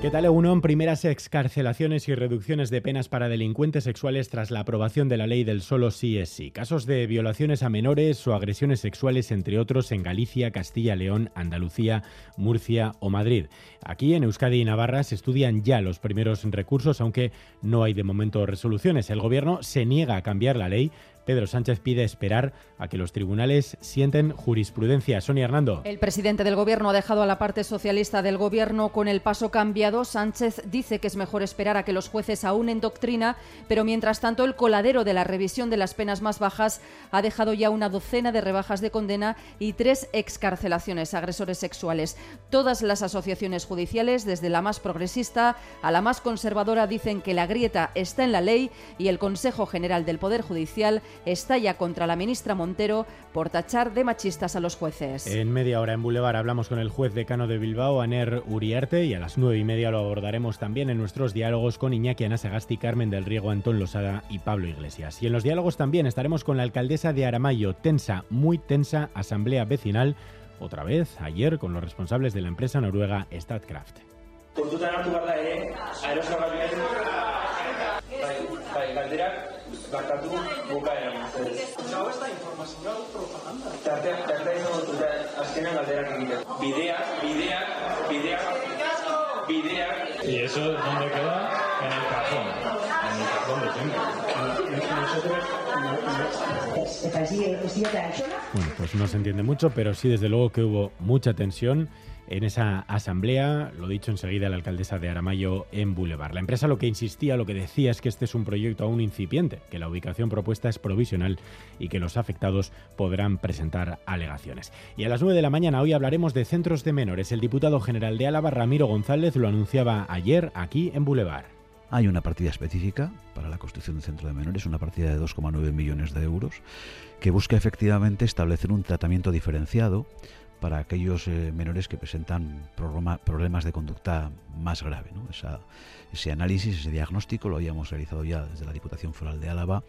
¿Qué tal, Egunon? Primeras excarcelaciones y reducciones de penas para delincuentes sexuales tras la aprobación de la ley del solo sí es sí. Casos de violaciones a menores o agresiones sexuales, entre otros, en Galicia, Castilla, León, Andalucía, Murcia o Madrid. Aquí en Euskadi y Navarra se estudian ya los primeros recursos, aunque no hay de momento resoluciones. El Gobierno se niega a cambiar la ley Pedro Sánchez pide esperar a que los tribunales sienten jurisprudencia. Sonia Hernando. El presidente del Gobierno ha dejado a la parte socialista del Gobierno con el paso cambiado. Sánchez dice que es mejor esperar a que los jueces en doctrina, pero mientras tanto el coladero de la revisión de las penas más bajas ha dejado ya una docena de rebajas de condena y tres excarcelaciones a agresores sexuales. Todas las asociaciones judiciales, desde la más progresista a la más conservadora, dicen que la grieta está en la ley y el Consejo General del Poder Judicial estalla contra la ministra Montero por tachar de machistas a los jueces. En media hora en Boulevard hablamos con el juez decano de Bilbao, Aner Uriarte, y a las nueve y media lo abordaremos también en nuestros diálogos con Iñaki Anasagasti, Carmen del Riego, Antón Losada y Pablo Iglesias. Y en los diálogos también estaremos con la alcaldesa de Aramayo, tensa, muy tensa asamblea vecinal, otra vez ayer con los responsables de la empresa noruega Statkraft. Barkatu bukaeran mesedez. Hau ez da informazio propaganda. Tartea, tartea izango dut, azkenean galderak egiten. Bidea, bidea, bidea, bidea. ¿Y eso dónde queda? En el cajón. En el cajón de siempre. Nosotros... Bueno, pues no se entiende mucho, pero sí desde luego que hubo mucha tensión en esa asamblea, lo dicho enseguida la alcaldesa de Aramayo en Boulevard. La empresa lo que insistía, lo que decía es que este es un proyecto aún incipiente, que la ubicación propuesta es provisional y que los afectados podrán presentar alegaciones. Y a las 9 de la mañana hoy hablaremos de centros de menores. El diputado general de Álava, Ramiro González, lo anunciaba ayer aquí en Boulevard. Hay una partida específica para la construcción de centro de menores, una partida de 2,9 millones de euros, que busca efectivamente establecer un tratamiento diferenciado para aquellos eh, menores que presentan problemas de conducta más grave. ese análisis, ese diagnóstico lo habíamos realizado ya desde la Diputación Foral de Álava,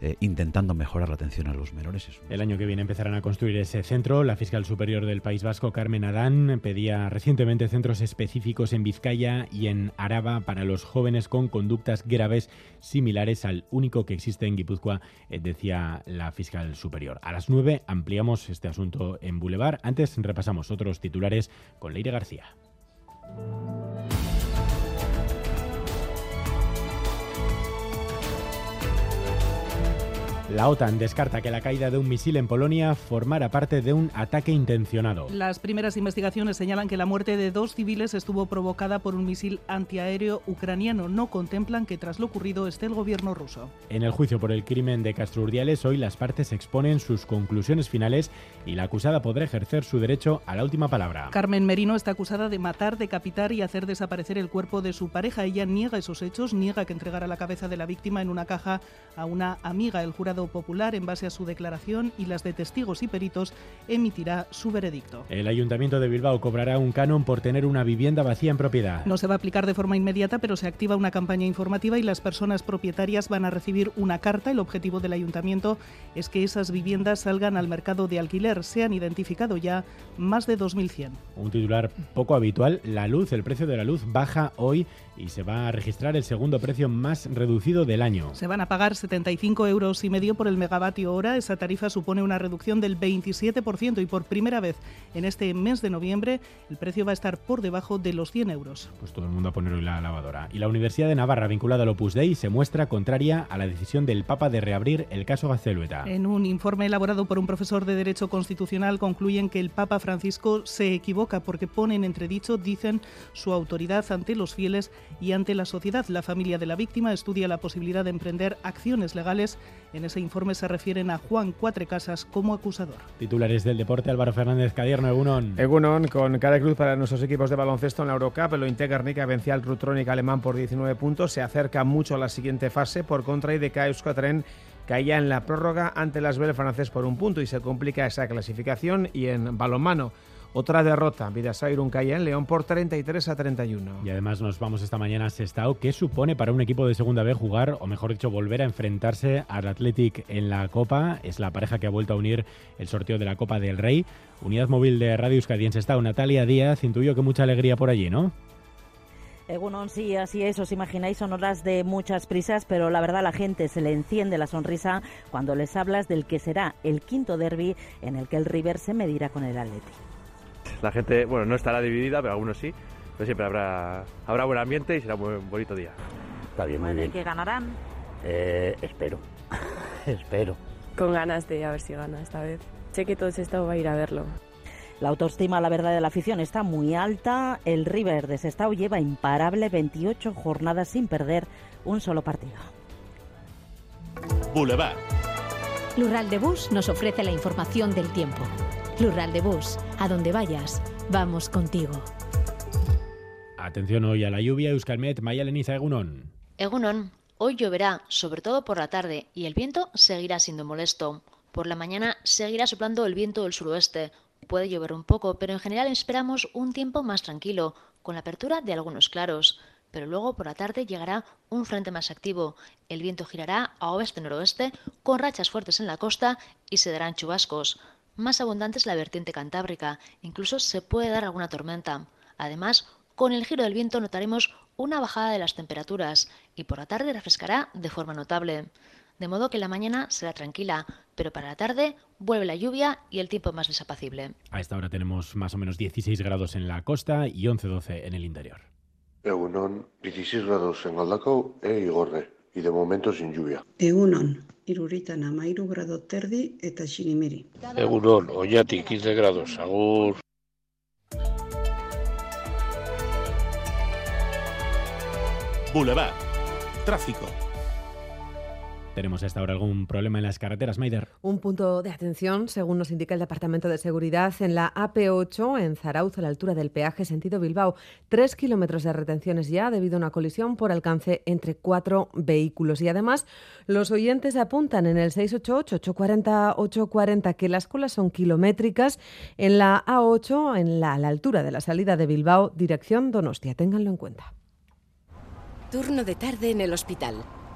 eh, intentando mejorar la atención a los menores. El año que viene empezarán a construir ese centro. La fiscal superior del País Vasco, Carmen Adán, pedía recientemente centros específicos en Vizcaya y en Araba para los jóvenes con conductas graves similares al único que existe en Guipúzcoa, eh, decía la fiscal superior. A las 9 ampliamos este asunto en Boulevard. Antes repasamos otros titulares con Leire García. La OTAN descarta que la caída de un misil en Polonia formara parte de un ataque intencionado. Las primeras investigaciones señalan que la muerte de dos civiles estuvo provocada por un misil antiaéreo ucraniano. No contemplan que tras lo ocurrido esté el gobierno ruso. En el juicio por el crimen de Castro Urdiales, hoy las partes exponen sus conclusiones finales y la acusada podrá ejercer su derecho a la última palabra. Carmen Merino está acusada de matar, decapitar y hacer desaparecer el cuerpo de su pareja. Ella niega esos hechos, niega que entregara la cabeza de la víctima en una caja a una amiga. El jurado Popular, en base a su declaración y las de testigos y peritos, emitirá su veredicto. El Ayuntamiento de Bilbao cobrará un canon por tener una vivienda vacía en propiedad. No se va a aplicar de forma inmediata, pero se activa una campaña informativa y las personas propietarias van a recibir una carta. El objetivo del Ayuntamiento es que esas viviendas salgan al mercado de alquiler. Se han identificado ya más de 2.100. Un titular poco habitual, la luz, el precio de la luz baja hoy y se va a registrar el segundo precio más reducido del año. Se van a pagar 75 euros y medio por el megavatio hora. Esa tarifa supone una reducción del 27% y por primera vez en este mes de noviembre el precio va a estar por debajo de los 100 euros. Pues todo el mundo a poner hoy la lavadora. Y la Universidad de Navarra, vinculada al Opus Dei, se muestra contraria a la decisión del Papa de reabrir el caso Gacelueta. En un informe elaborado por un profesor de Derecho Constitucional concluyen que el Papa Francisco se equivoca porque pone en entredicho, dicen, su autoridad ante los fieles y ante la sociedad. La familia de la víctima estudia la posibilidad de emprender acciones legales. En ese informe se refieren a Juan Cuatre Casas como acusador. Titulares del deporte, Álvaro Fernández Cadierno, Egunon. Egunon, con cara cruz para nuestros equipos de baloncesto en la Eurocup. El Integarnica vencía al Rutronic alemán por 19 puntos. Se acerca mucho a la siguiente fase. Por contra, y de Euskotren caía en la prórroga ante las Bell francés por un punto y se complica esa clasificación. Y en balonmano, Otra derrota, Vidasoa Iruncaia en León por 33 a 31. Y además nos vamos esta mañana a Sestao. ¿Qué supone para un equipo de segunda B jugar, o mejor dicho, volver a enfrentarse al Athletic en la Copa? Es la pareja que ha vuelto a unir el sorteo de la Copa del Rey. Unidad móvil de Radio Euskadi en Sestao. Natalia Díaz, intuyo que mucha alegría por allí, ¿no? Bueno, sí, así es, os imagináis, son horas de muchas prisas, pero la verdad la gente se le enciende la sonrisa cuando les hablas del que será el quinto derby en el que el River se medirá con el Atleti. La gente, bueno, no estará dividida, pero algunos sí, pero siempre habrá, habrá buen ambiente y será un buen bonito día. Está bien, muy bien. ¿Que ganarán? Eh, espero, espero. Con ganas de a ver si gana esta vez. Sé que todo esto va a ir a verlo. La autoestima, la verdad, de la afición está muy alta. El River de Sestao lleva imparable 28 jornadas sin perder un solo partido. Boulevard. Lural de Bus nos ofrece la información del tiempo. Lural de Bus, a donde vayas, vamos contigo. Atención hoy a la lluvia, Euskalmet, Maya Leniza, Egunon. Egunon, hoy lloverá, sobre todo por la tarde, y el viento seguirá siendo molesto. Por la mañana seguirá soplando el viento del suroeste, Puede llover un poco, pero en general esperamos un tiempo más tranquilo, con la apertura de algunos claros. Pero luego por la tarde llegará un frente más activo. El viento girará a oeste-noroeste, con rachas fuertes en la costa y se darán chubascos. Más abundante es la vertiente cantábrica, incluso se puede dar alguna tormenta. Además, con el giro del viento notaremos una bajada de las temperaturas y por la tarde refrescará de forma notable de modo que la mañana será tranquila, pero para la tarde vuelve la lluvia y el tiempo más desapacible. A esta hora tenemos más o menos 16 grados en la costa y 11-12 en el interior. Egunon, 16 grados en Aldacao e Igorre, y de momento sin lluvia. Egunon, iruritan amairu grado terdi eta xinimiri. Egunon, oñati, 15 grados, agur. Boulevard. Tráfico. ¿Tenemos hasta ahora algún problema en las carreteras, Maider? Un punto de atención, según nos indica el Departamento de Seguridad, en la AP8, en Zarauz, a la altura del peaje sentido Bilbao. Tres kilómetros de retenciones ya debido a una colisión por alcance entre cuatro vehículos. Y además, los oyentes apuntan en el 688-840-840 que las colas son kilométricas en la A8, en la, a la altura de la salida de Bilbao, dirección Donostia. Ténganlo en cuenta. Turno de tarde en el hospital.